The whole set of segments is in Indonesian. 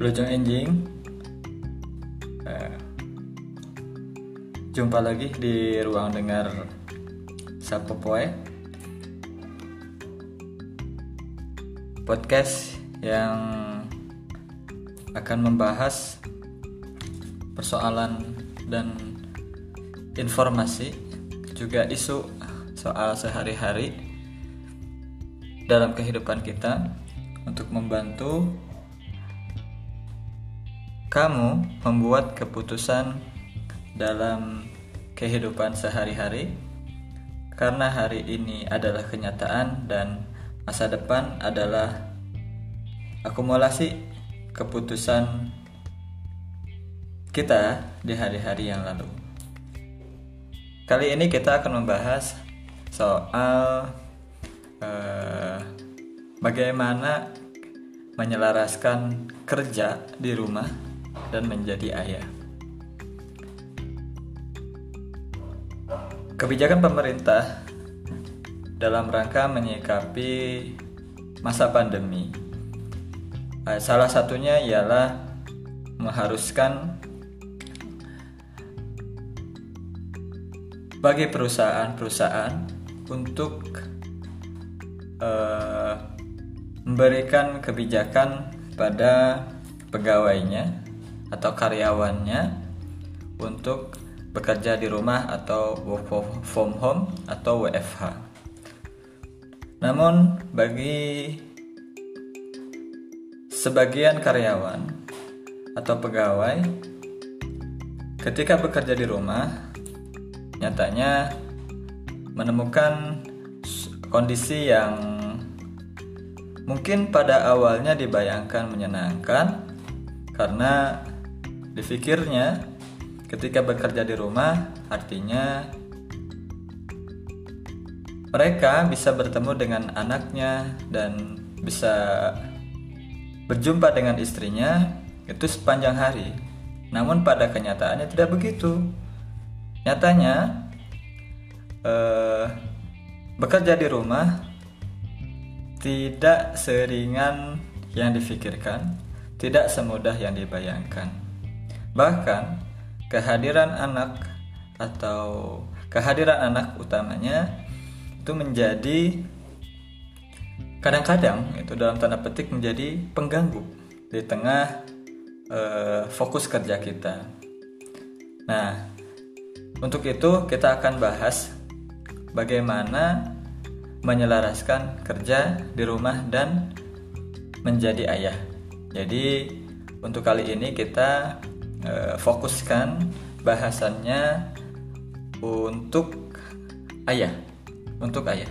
Lojong Enjing eh, Jumpa lagi di ruang dengar Sapopoe Podcast yang akan membahas persoalan dan informasi juga isu soal sehari-hari dalam kehidupan kita untuk membantu kamu membuat keputusan dalam kehidupan sehari-hari karena hari ini adalah kenyataan dan masa depan adalah akumulasi keputusan kita di hari-hari yang lalu. Kali ini kita akan membahas soal eh, bagaimana menyelaraskan kerja di rumah dan menjadi ayah. Kebijakan pemerintah dalam rangka menyikapi masa pandemi. Eh, salah satunya ialah mengharuskan bagi perusahaan-perusahaan untuk uh, memberikan kebijakan pada pegawainya atau karyawannya untuk bekerja di rumah atau work from home atau WFH. Namun bagi sebagian karyawan atau pegawai ketika bekerja di rumah nyatanya menemukan kondisi yang mungkin pada awalnya dibayangkan menyenangkan karena Difikirnya, ketika bekerja di rumah, artinya mereka bisa bertemu dengan anaknya dan bisa berjumpa dengan istrinya itu sepanjang hari. Namun pada kenyataannya tidak begitu. Nyatanya eh, bekerja di rumah tidak seringan yang difikirkan, tidak semudah yang dibayangkan. Bahkan kehadiran anak atau kehadiran anak utamanya itu menjadi kadang-kadang itu dalam tanda petik menjadi pengganggu di tengah uh, fokus kerja kita. Nah, untuk itu kita akan bahas bagaimana menyelaraskan kerja di rumah dan menjadi ayah. Jadi untuk kali ini kita uh, fokuskan bahasannya untuk ayah, untuk ayah,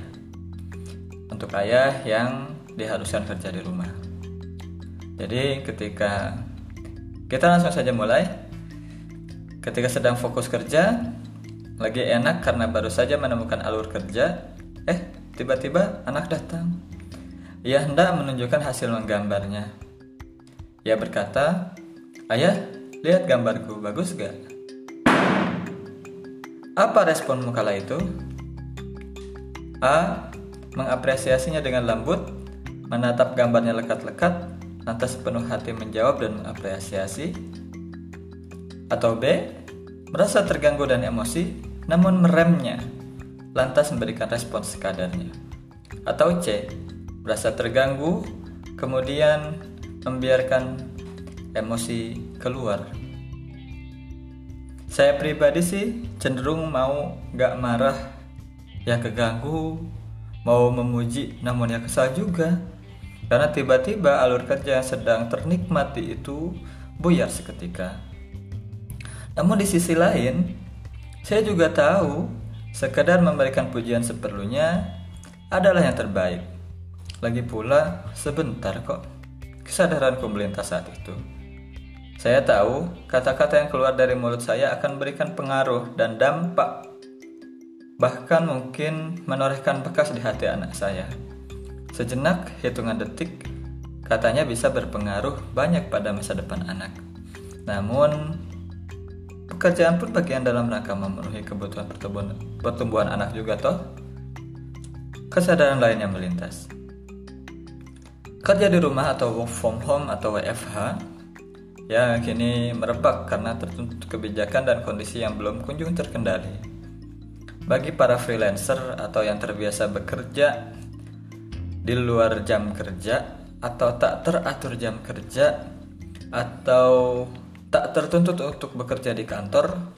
untuk ayah yang diharuskan kerja di rumah. Jadi ketika kita langsung saja mulai, ketika sedang fokus kerja, lagi enak karena baru saja menemukan alur kerja, eh tiba-tiba anak datang. Ia hendak menunjukkan hasil menggambarnya. Ia berkata, Ayah, Lihat gambarku, bagus gak? Apa responmu kala itu? A. Mengapresiasinya dengan lembut, menatap gambarnya lekat-lekat, lantas penuh hati menjawab dan mengapresiasi. Atau B. Merasa terganggu dan emosi, namun meremnya, lantas memberikan respon sekadarnya. Atau C. Merasa terganggu, kemudian membiarkan emosi keluar. Saya pribadi sih cenderung mau gak marah, ya keganggu, mau memuji namun ya kesal juga. Karena tiba-tiba alur kerja yang sedang ternikmati itu buyar seketika. Namun di sisi lain, saya juga tahu sekedar memberikan pujian seperlunya adalah yang terbaik. Lagi pula sebentar kok kesadaranku melintas saat itu. Saya tahu kata-kata yang keluar dari mulut saya akan berikan pengaruh dan dampak, bahkan mungkin menorehkan bekas di hati anak saya. Sejenak, hitungan detik, katanya bisa berpengaruh banyak pada masa depan anak. Namun, pekerjaan pun bagian dalam rangka memenuhi kebutuhan pertumbuhan, pertumbuhan anak juga toh. Kesadaran lainnya melintas. Kerja di rumah atau work from home atau WFH ya kini merebak karena tertuntut kebijakan dan kondisi yang belum kunjung terkendali. Bagi para freelancer atau yang terbiasa bekerja di luar jam kerja atau tak teratur jam kerja atau tak tertuntut untuk bekerja di kantor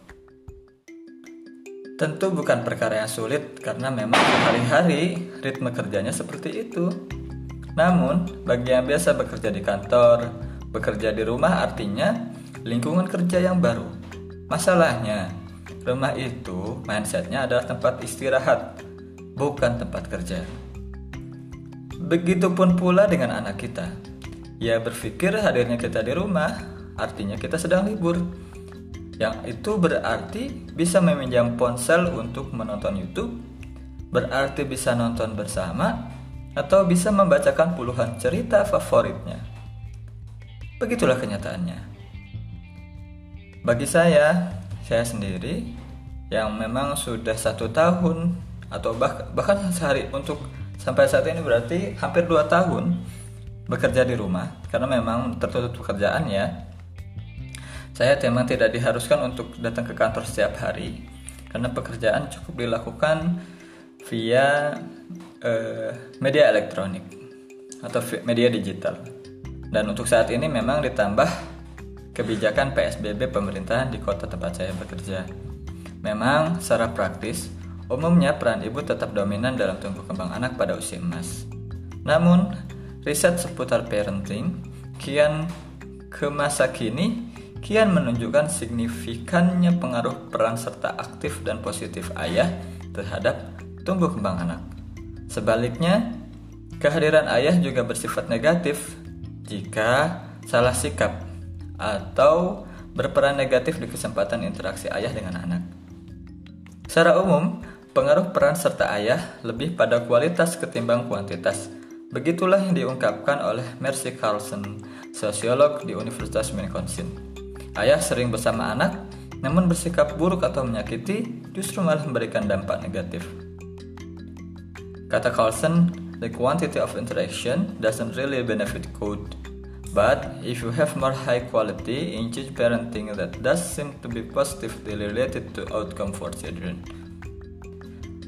tentu bukan perkara yang sulit karena memang hari-hari ritme kerjanya seperti itu. Namun, bagi yang biasa bekerja di kantor, bekerja di rumah artinya lingkungan kerja yang baru. Masalahnya, rumah itu mindsetnya adalah tempat istirahat, bukan tempat kerja. Begitupun pula dengan anak kita. Ia berpikir hadirnya kita di rumah artinya kita sedang libur. Yang itu berarti bisa meminjam ponsel untuk menonton YouTube, berarti bisa nonton bersama, atau bisa membacakan puluhan cerita favoritnya. Begitulah kenyataannya. Bagi saya, saya sendiri yang memang sudah satu tahun atau bah bahkan sehari untuk Sampai saat ini berarti hampir 2 tahun bekerja di rumah karena memang tertutup pekerjaan ya. Saya memang tidak diharuskan untuk datang ke kantor setiap hari karena pekerjaan cukup dilakukan via uh, media elektronik atau media digital. Dan untuk saat ini memang ditambah kebijakan PSBB pemerintahan di kota tempat saya bekerja. Memang secara praktis Umumnya peran ibu tetap dominan dalam tumbuh kembang anak pada usia emas. Namun, riset seputar parenting kian ke masa kini kian menunjukkan signifikannya pengaruh peran serta aktif dan positif ayah terhadap tumbuh kembang anak. Sebaliknya, kehadiran ayah juga bersifat negatif jika salah sikap atau berperan negatif di kesempatan interaksi ayah dengan anak. Secara umum, Pengaruh peran serta ayah lebih pada kualitas ketimbang kuantitas. Begitulah yang diungkapkan oleh Mercy Carlson, sosiolog di Universitas Wisconsin. Ayah sering bersama anak, namun bersikap buruk atau menyakiti justru malah memberikan dampak negatif. Kata Carlson, the quantity of interaction doesn't really benefit code. But if you have more high quality engaged parenting that does seem to be positively related to outcome for children.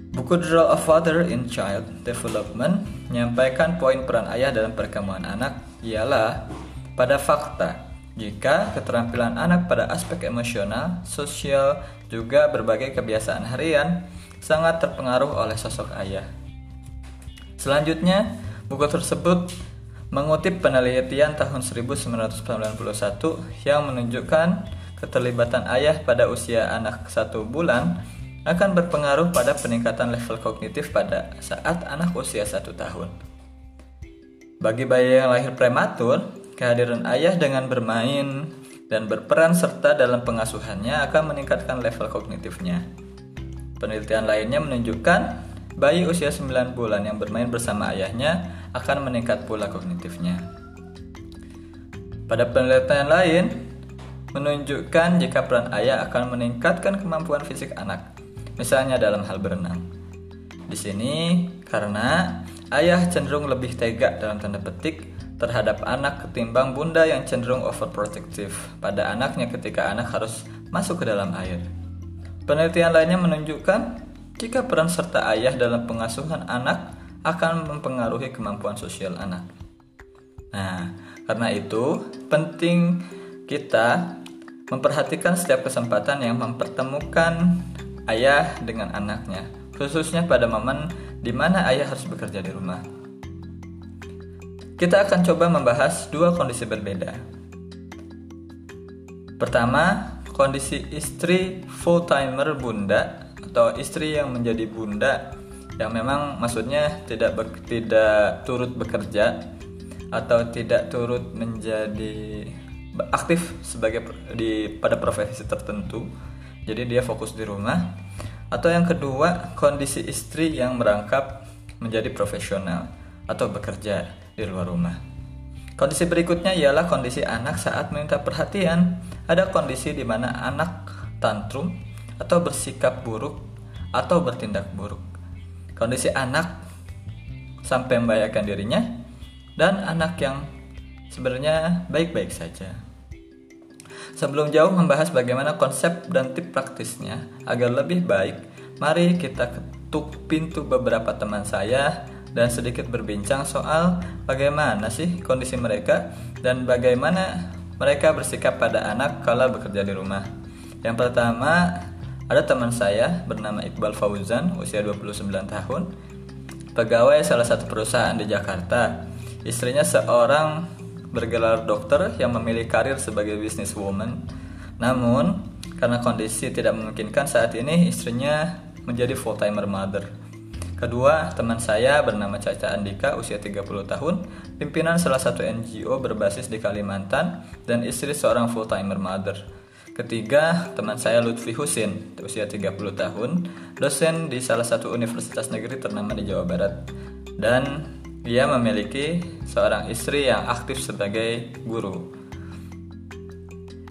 Buku Role of Father in Child Development menyampaikan poin peran ayah dalam perkembangan anak ialah pada fakta jika keterampilan anak pada aspek emosional, sosial, juga berbagai kebiasaan harian sangat terpengaruh oleh sosok ayah. Selanjutnya, buku tersebut mengutip penelitian tahun 1991 yang menunjukkan keterlibatan ayah pada usia anak satu bulan akan berpengaruh pada peningkatan level kognitif pada saat anak usia satu tahun. Bagi bayi yang lahir prematur, kehadiran ayah dengan bermain dan berperan serta dalam pengasuhannya akan meningkatkan level kognitifnya. Penelitian lainnya menunjukkan bayi usia 9 bulan yang bermain bersama ayahnya akan meningkat pula kognitifnya. Pada penelitian lain, menunjukkan jika peran ayah akan meningkatkan kemampuan fisik anak misalnya dalam hal berenang. Di sini karena ayah cenderung lebih tega dalam tanda petik terhadap anak ketimbang bunda yang cenderung overprotective pada anaknya ketika anak harus masuk ke dalam air. Penelitian lainnya menunjukkan jika peran serta ayah dalam pengasuhan anak akan mempengaruhi kemampuan sosial anak. Nah, karena itu penting kita memperhatikan setiap kesempatan yang mempertemukan ayah dengan anaknya, khususnya pada momen di mana ayah harus bekerja di rumah. Kita akan coba membahas dua kondisi berbeda. Pertama, kondisi istri full-timer bunda atau istri yang menjadi bunda yang memang maksudnya tidak ber, tidak turut bekerja atau tidak turut menjadi aktif sebagai di pada profesi tertentu. Jadi dia fokus di rumah. Atau yang kedua kondisi istri yang merangkap menjadi profesional atau bekerja di luar rumah. Kondisi berikutnya ialah kondisi anak saat meminta perhatian. Ada kondisi di mana anak tantrum atau bersikap buruk atau bertindak buruk kondisi anak sampai membahayakan dirinya dan anak yang sebenarnya baik-baik saja Sebelum jauh membahas bagaimana konsep dan tip praktisnya agar lebih baik, mari kita ketuk pintu beberapa teman saya dan sedikit berbincang soal bagaimana sih kondisi mereka dan bagaimana mereka bersikap pada anak kalau bekerja di rumah. Yang pertama, ada teman saya bernama Iqbal Fauzan, usia 29 tahun, pegawai salah satu perusahaan di Jakarta. Istrinya seorang bergelar dokter yang memilih karir sebagai businesswoman. Namun, karena kondisi tidak memungkinkan saat ini, istrinya menjadi full-timer mother. Kedua, teman saya bernama Caca Andika, usia 30 tahun, pimpinan salah satu NGO berbasis di Kalimantan, dan istri seorang full-timer mother. Ketiga, teman saya Lutfi Husin, usia 30 tahun, dosen di salah satu universitas negeri ternama di Jawa Barat. Dan dia memiliki seorang istri yang aktif sebagai guru.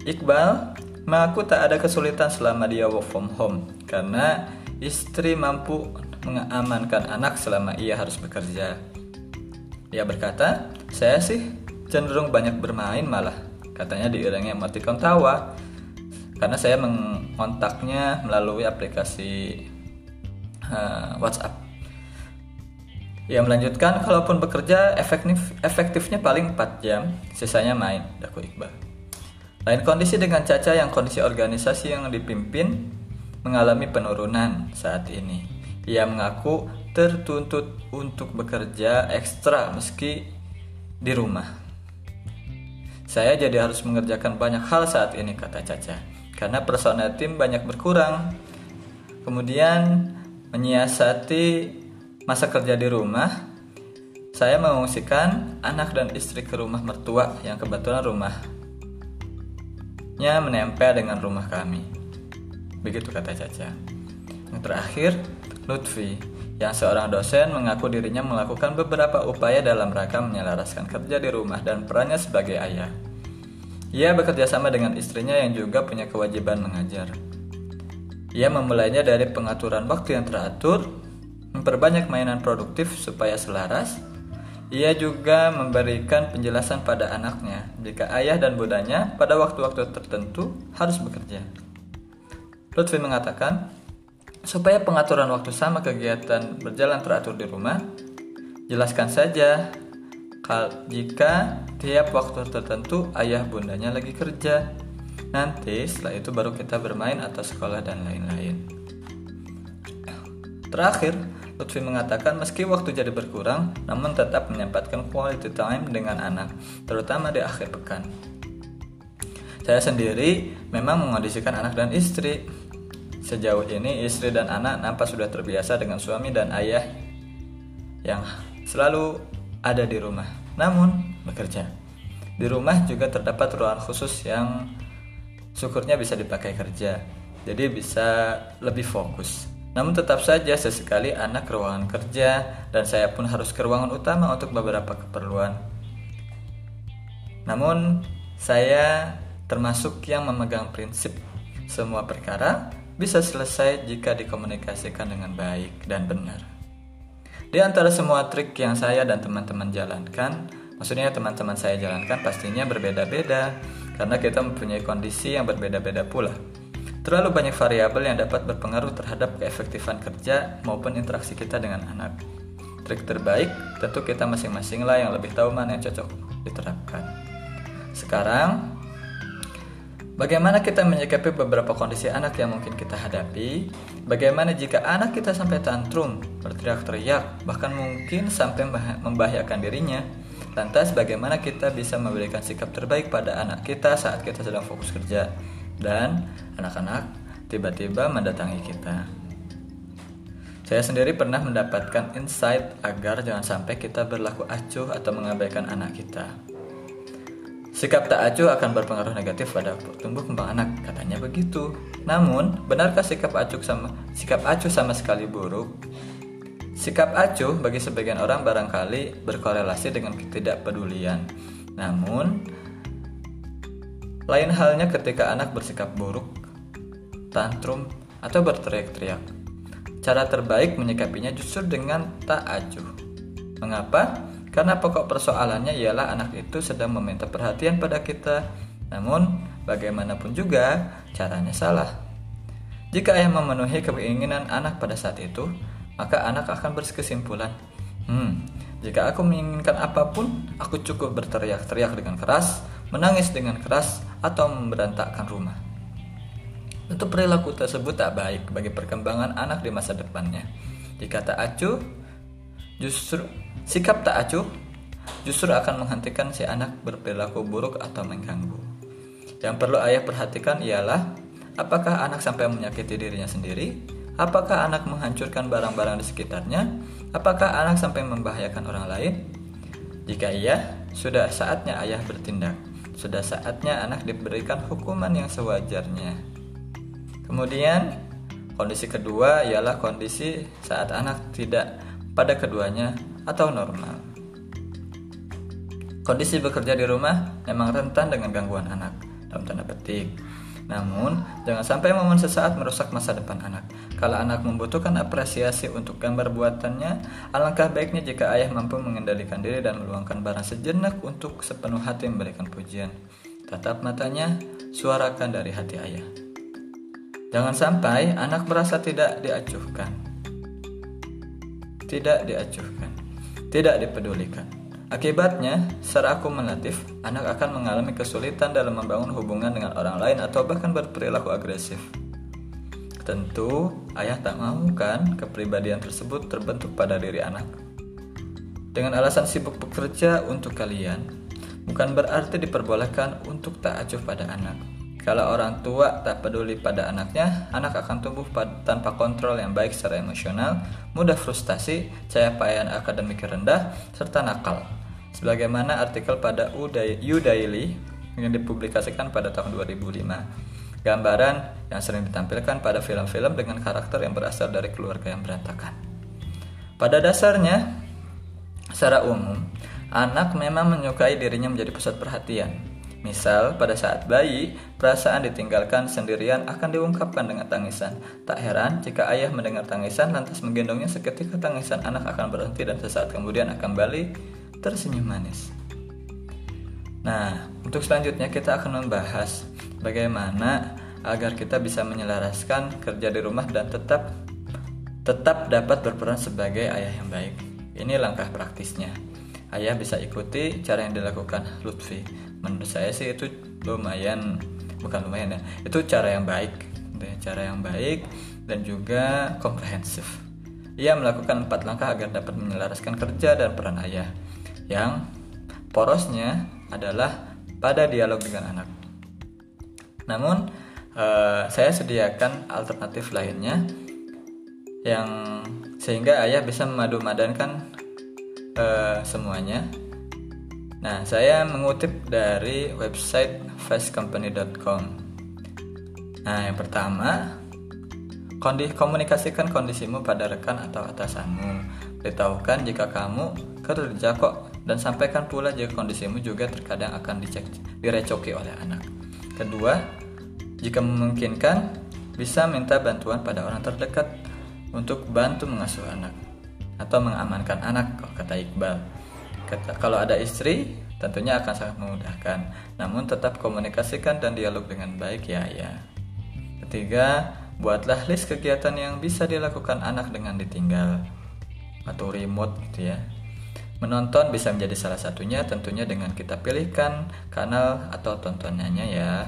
Iqbal mengaku tak ada kesulitan selama dia work from home karena istri mampu mengamankan anak selama ia harus bekerja. Dia berkata, "Saya sih cenderung banyak bermain malah." Katanya diiringi emoticon tawa. Karena saya mengontaknya melalui aplikasi uh, WhatsApp. Ya melanjutkan, kalaupun bekerja efektif, efektifnya paling 4 jam, sisanya main, daku Iqbal. Lain kondisi dengan Caca yang kondisi organisasi yang dipimpin mengalami penurunan saat ini. Ia mengaku tertuntut untuk bekerja ekstra meski di rumah. Saya jadi harus mengerjakan banyak hal saat ini, kata Caca, karena personel tim banyak berkurang. Kemudian menyiasati masa kerja di rumah, saya mengungsikan anak dan istri ke rumah mertua yang kebetulan rumahnya menempel dengan rumah kami. Begitu kata Caca. Yang terakhir, Lutfi, yang seorang dosen mengaku dirinya melakukan beberapa upaya dalam rangka menyelaraskan kerja di rumah dan perannya sebagai ayah. Ia bekerja sama dengan istrinya yang juga punya kewajiban mengajar. Ia memulainya dari pengaturan waktu yang teratur memperbanyak mainan produktif supaya selaras. Ia juga memberikan penjelasan pada anaknya jika ayah dan budanya pada waktu-waktu tertentu harus bekerja. Lutfi mengatakan, supaya pengaturan waktu sama kegiatan berjalan teratur di rumah, jelaskan saja jika tiap waktu tertentu ayah bundanya lagi kerja. Nanti setelah itu baru kita bermain atau sekolah dan lain-lain. Terakhir, Lutfi mengatakan meski waktu jadi berkurang, namun tetap menyempatkan quality time dengan anak, terutama di akhir pekan. Saya sendiri memang mengondisikan anak dan istri. Sejauh ini istri dan anak nampak sudah terbiasa dengan suami dan ayah yang selalu ada di rumah, namun bekerja. Di rumah juga terdapat ruangan khusus yang syukurnya bisa dipakai kerja, jadi bisa lebih fokus. Namun tetap saja sesekali anak ruangan kerja dan saya pun harus ke ruangan utama untuk beberapa keperluan. Namun saya termasuk yang memegang prinsip semua perkara bisa selesai jika dikomunikasikan dengan baik dan benar. Di antara semua trik yang saya dan teman-teman jalankan, maksudnya teman-teman saya jalankan pastinya berbeda-beda karena kita mempunyai kondisi yang berbeda-beda pula. Terlalu banyak variabel yang dapat berpengaruh terhadap keefektifan kerja maupun interaksi kita dengan anak. Trik terbaik tentu kita masing-masing lah yang lebih tahu mana yang cocok diterapkan. Sekarang, bagaimana kita menyikapi beberapa kondisi anak yang mungkin kita hadapi? Bagaimana jika anak kita sampai tantrum, berteriak-teriak, bahkan mungkin sampai membahayakan dirinya? Lantas bagaimana kita bisa memberikan sikap terbaik pada anak kita saat kita sedang fokus kerja? dan anak-anak tiba-tiba mendatangi kita. Saya sendiri pernah mendapatkan insight agar jangan sampai kita berlaku acuh atau mengabaikan anak kita. Sikap tak acuh akan berpengaruh negatif pada tumbuh kembang anak, katanya begitu. Namun, benarkah sikap acuh sama sikap acuh sama sekali buruk? Sikap acuh bagi sebagian orang barangkali berkorelasi dengan ketidakpedulian. Namun, lain halnya ketika anak bersikap buruk, tantrum, atau berteriak-teriak. Cara terbaik menyikapinya justru dengan tak acuh. Mengapa? Karena pokok persoalannya ialah anak itu sedang meminta perhatian pada kita, namun bagaimanapun juga caranya salah. Jika ayah memenuhi keinginan anak pada saat itu, maka anak akan berkesimpulan, hmm, jika aku menginginkan apa pun, aku cukup berteriak-teriak dengan keras, menangis dengan keras, atau memberantakkan rumah. Untuk perilaku tersebut tak baik bagi perkembangan anak di masa depannya. Jika tak acuh, justru sikap tak acuh justru akan menghentikan si anak berperilaku buruk atau mengganggu. Yang perlu ayah perhatikan ialah apakah anak sampai menyakiti dirinya sendiri, apakah anak menghancurkan barang-barang di sekitarnya, apakah anak sampai membahayakan orang lain. Jika iya, sudah saatnya ayah bertindak. Sudah saatnya anak diberikan hukuman yang sewajarnya. Kemudian, kondisi kedua ialah kondisi saat anak tidak pada keduanya atau normal. Kondisi bekerja di rumah memang rentan dengan gangguan anak, dalam tanda petik. Namun, jangan sampai momen sesaat merusak masa depan anak. Kalau anak membutuhkan apresiasi untuk gambar buatannya, alangkah baiknya jika ayah mampu mengendalikan diri dan meluangkan barang sejenak untuk sepenuh hati memberikan pujian. Tatap matanya, suarakan dari hati ayah. Jangan sampai anak merasa tidak diacuhkan. Tidak diacuhkan. Tidak dipedulikan. Akibatnya, secara akumulatif, anak akan mengalami kesulitan dalam membangun hubungan dengan orang lain atau bahkan berperilaku agresif. Tentu, ayah tak mau kan kepribadian tersebut terbentuk pada diri anak. Dengan alasan sibuk bekerja untuk kalian, bukan berarti diperbolehkan untuk tak acuh pada anak. Kalau orang tua tak peduli pada anaknya, anak akan tumbuh tanpa kontrol yang baik secara emosional, mudah frustasi, capaian akademik rendah, serta nakal. Sebagaimana artikel pada U Daily yang dipublikasikan pada tahun 2005. Gambaran yang sering ditampilkan pada film-film dengan karakter yang berasal dari keluarga yang berantakan. Pada dasarnya, secara umum, anak memang menyukai dirinya menjadi pusat perhatian Misal, pada saat bayi, perasaan ditinggalkan sendirian akan diungkapkan dengan tangisan. Tak heran jika ayah mendengar tangisan lantas menggendongnya seketika tangisan anak akan berhenti dan sesaat kemudian akan balik tersenyum manis. Nah, untuk selanjutnya kita akan membahas bagaimana agar kita bisa menyelaraskan kerja di rumah dan tetap tetap dapat berperan sebagai ayah yang baik. Ini langkah praktisnya. Ayah bisa ikuti cara yang dilakukan Lutfi menurut saya sih itu lumayan bukan lumayan ya itu cara yang baik cara yang baik dan juga komprehensif. Ia melakukan empat langkah agar dapat menyelaraskan kerja dan peran ayah. Yang porosnya adalah pada dialog dengan anak. Namun eh, saya sediakan alternatif lainnya yang sehingga ayah bisa memadu-madankan eh, semuanya Nah, saya mengutip dari website fastcompany.com. Nah, yang pertama, komunikasikan kondisimu pada rekan atau atasanmu. Beritahukan jika kamu kerja kok dan sampaikan pula jika kondisimu juga terkadang akan dicek, direcoki oleh anak. Kedua, jika memungkinkan, bisa minta bantuan pada orang terdekat untuk bantu mengasuh anak atau mengamankan anak, kata Iqbal kalau ada istri tentunya akan sangat memudahkan. Namun tetap komunikasikan dan dialog dengan baik ya ya. Ketiga buatlah list kegiatan yang bisa dilakukan anak dengan ditinggal atau remote gitu ya. Menonton bisa menjadi salah satunya tentunya dengan kita pilihkan kanal atau tontonannya ya.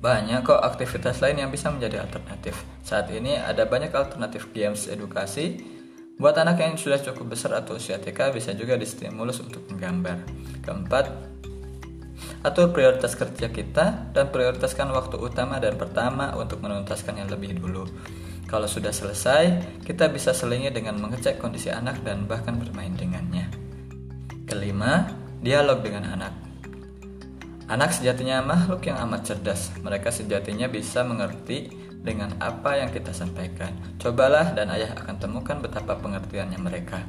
Banyak kok aktivitas lain yang bisa menjadi alternatif. Saat ini ada banyak alternatif games edukasi Buat anak yang sudah cukup besar atau usia TK bisa juga distimulus untuk menggambar. Keempat, atur prioritas kerja kita dan prioritaskan waktu utama dan pertama untuk menuntaskan yang lebih dulu. Kalau sudah selesai, kita bisa selingi dengan mengecek kondisi anak dan bahkan bermain dengannya. Kelima, dialog dengan anak. Anak sejatinya makhluk yang amat cerdas. Mereka sejatinya bisa mengerti dengan apa yang kita sampaikan. Cobalah dan ayah akan temukan betapa pengertiannya mereka.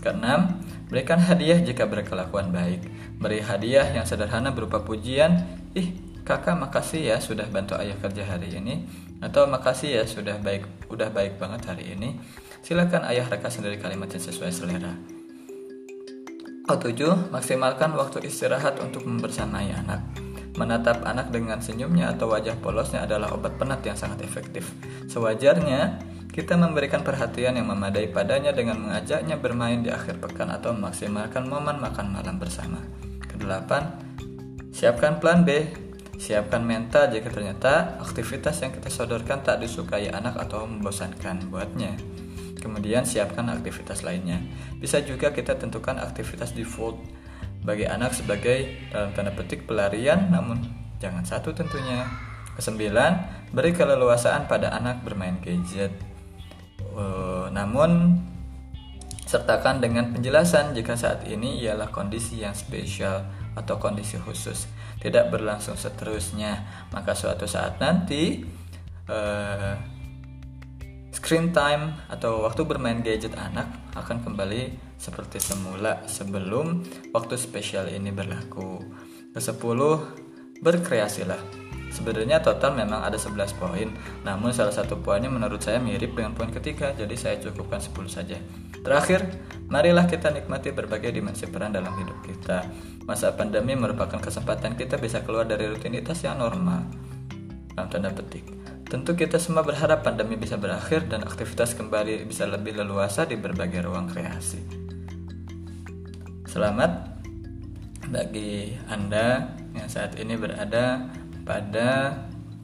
Keenam, berikan hadiah jika berkelakuan baik. Beri hadiah yang sederhana berupa pujian, ih kakak makasih ya sudah bantu ayah kerja hari ini, atau makasih ya sudah baik, udah baik banget hari ini. Silakan ayah reka sendiri kalimat yang sesuai selera. Oh tujuh, maksimalkan waktu istirahat untuk membersamai anak. Menatap anak dengan senyumnya atau wajah polosnya adalah obat penat yang sangat efektif. Sewajarnya, kita memberikan perhatian yang memadai padanya dengan mengajaknya bermain di akhir pekan atau memaksimalkan momen makan malam bersama. Kedelapan, siapkan plan B. Siapkan mental jika ternyata aktivitas yang kita sodorkan tak disukai anak atau membosankan buatnya. Kemudian siapkan aktivitas lainnya. Bisa juga kita tentukan aktivitas default bagi anak sebagai dalam tanda petik pelarian namun jangan satu tentunya. Kesembilan, beri keleluasaan pada anak bermain gadget. Uh, namun sertakan dengan penjelasan jika saat ini ialah kondisi yang spesial atau kondisi khusus tidak berlangsung seterusnya maka suatu saat nanti uh, screen time atau waktu bermain gadget anak akan kembali seperti semula sebelum waktu spesial ini berlaku. Kesepuluh, berkreasilah. Sebenarnya total memang ada 11 poin, namun salah satu poinnya menurut saya mirip dengan poin ketiga, jadi saya cukupkan 10 saja. Terakhir, marilah kita nikmati berbagai dimensi peran dalam hidup kita. Masa pandemi merupakan kesempatan kita bisa keluar dari rutinitas yang normal. Dalam tanda petik. Tentu kita semua berharap pandemi bisa berakhir dan aktivitas kembali bisa lebih leluasa di berbagai ruang kreasi. Selamat bagi Anda yang saat ini berada pada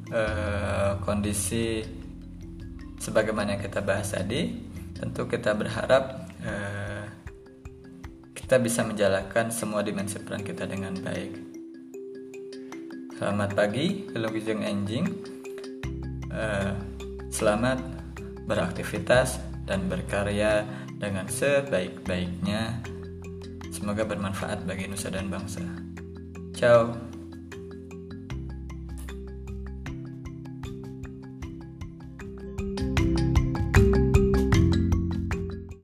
uh, kondisi sebagaimana kita bahas tadi. Tentu kita berharap uh, kita bisa menjalankan semua dimensi peran kita dengan baik. Selamat pagi Wilujeng Enjing uh, selamat beraktivitas dan berkarya dengan sebaik-baiknya semoga bermanfaat bagi nusa dan bangsa. Ciao